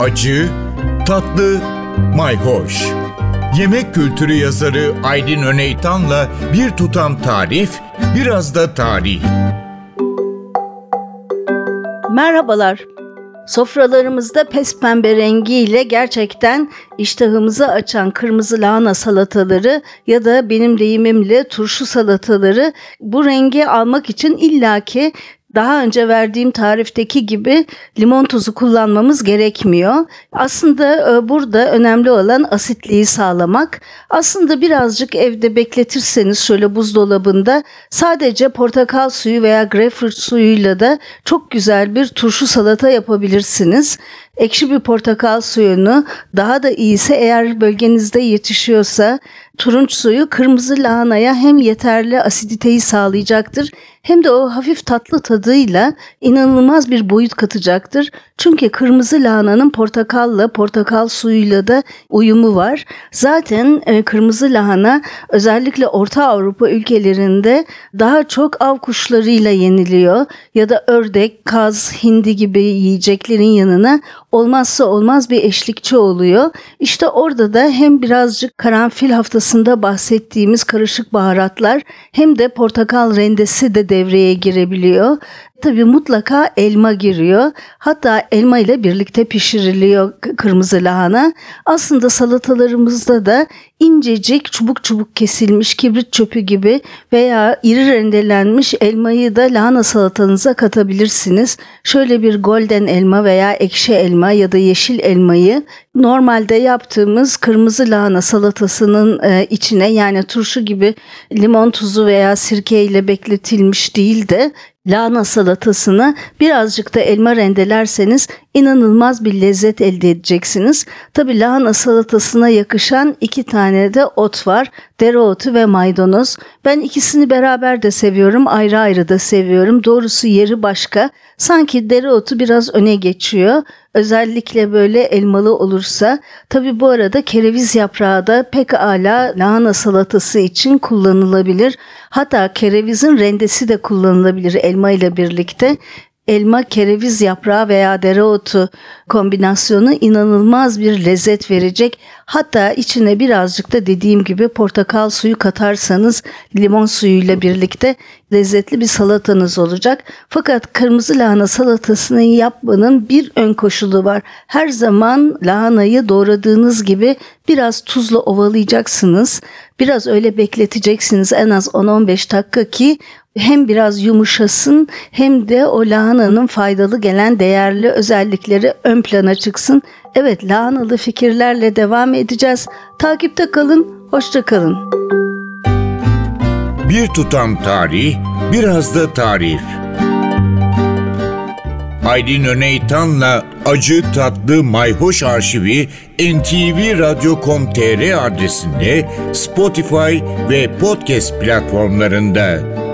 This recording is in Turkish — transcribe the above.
acı, tatlı, mayhoş. Yemek kültürü yazarı Aydın Öneytan'la bir tutam tarif, biraz da tarih. Merhabalar. Sofralarımızda pes pembe rengiyle gerçekten iştahımızı açan kırmızı lahana salataları ya da benim deyimimle turşu salataları bu rengi almak için illaki daha önce verdiğim tarifteki gibi limon tuzu kullanmamız gerekmiyor. Aslında e, burada önemli olan asitliği sağlamak. Aslında birazcık evde bekletirseniz şöyle buzdolabında sadece portakal suyu veya greyfurt suyuyla da çok güzel bir turşu salata yapabilirsiniz ekşi bir portakal suyunu daha da iyisi eğer bölgenizde yetişiyorsa turunç suyu kırmızı lahanaya hem yeterli asiditeyi sağlayacaktır hem de o hafif tatlı tadıyla inanılmaz bir boyut katacaktır. Çünkü kırmızı lahananın portakalla, portakal suyuyla da uyumu var. Zaten e, kırmızı lahana özellikle Orta Avrupa ülkelerinde daha çok av kuşlarıyla yeniliyor ya da ördek, kaz, hindi gibi yiyeceklerin yanına olmazsa olmaz bir eşlikçi oluyor. İşte orada da hem birazcık karanfil haftasında bahsettiğimiz karışık baharatlar hem de portakal rendesi de devreye girebiliyor. Tabii mutlaka elma giriyor. Hatta elma ile birlikte pişiriliyor kırmızı lahana. Aslında salatalarımızda da incecik çubuk çubuk kesilmiş kibrit çöpü gibi veya iri rendelenmiş elmayı da lahana salatanıza katabilirsiniz. Şöyle bir golden elma veya ekşi elma ya da yeşil elmayı normalde yaptığımız kırmızı lahana salatasının e, içine yani turşu gibi limon tuzu veya sirke ile bekletilmiş değil de lahana salatasını birazcık da elma rendelerseniz inanılmaz bir lezzet elde edeceksiniz. Tabi lahana salatasına yakışan iki tane de ot var. Dereotu ve maydanoz. Ben ikisini beraber de seviyorum, ayrı ayrı da seviyorum. Doğrusu yeri başka. Sanki dereotu biraz öne geçiyor. Özellikle böyle elmalı olursa. Tabi bu arada kereviz yaprağı da pek ala lahana salatası için kullanılabilir. Hatta kerevizin rendesi de kullanılabilir elma ile birlikte elma, kereviz yaprağı veya dereotu kombinasyonu inanılmaz bir lezzet verecek. Hatta içine birazcık da dediğim gibi portakal suyu katarsanız limon suyuyla birlikte lezzetli bir salatanız olacak. Fakat kırmızı lahana salatasını yapmanın bir ön koşulu var. Her zaman lahanayı doğradığınız gibi biraz tuzla ovalayacaksınız. Biraz öyle bekleteceksiniz en az 10-15 dakika ki hem biraz yumuşasın hem de o lahananın faydalı gelen değerli özellikleri ön plana çıksın. Evet lahanalı fikirlerle devam edeceğiz. Takipte kalın, hoşça kalın. Bir tutam tarih, biraz da tarif. Aydın Öneytan'la Acı Tatlı Mayhoş Arşivi ntvradio.com.tr adresinde Spotify ve podcast platformlarında.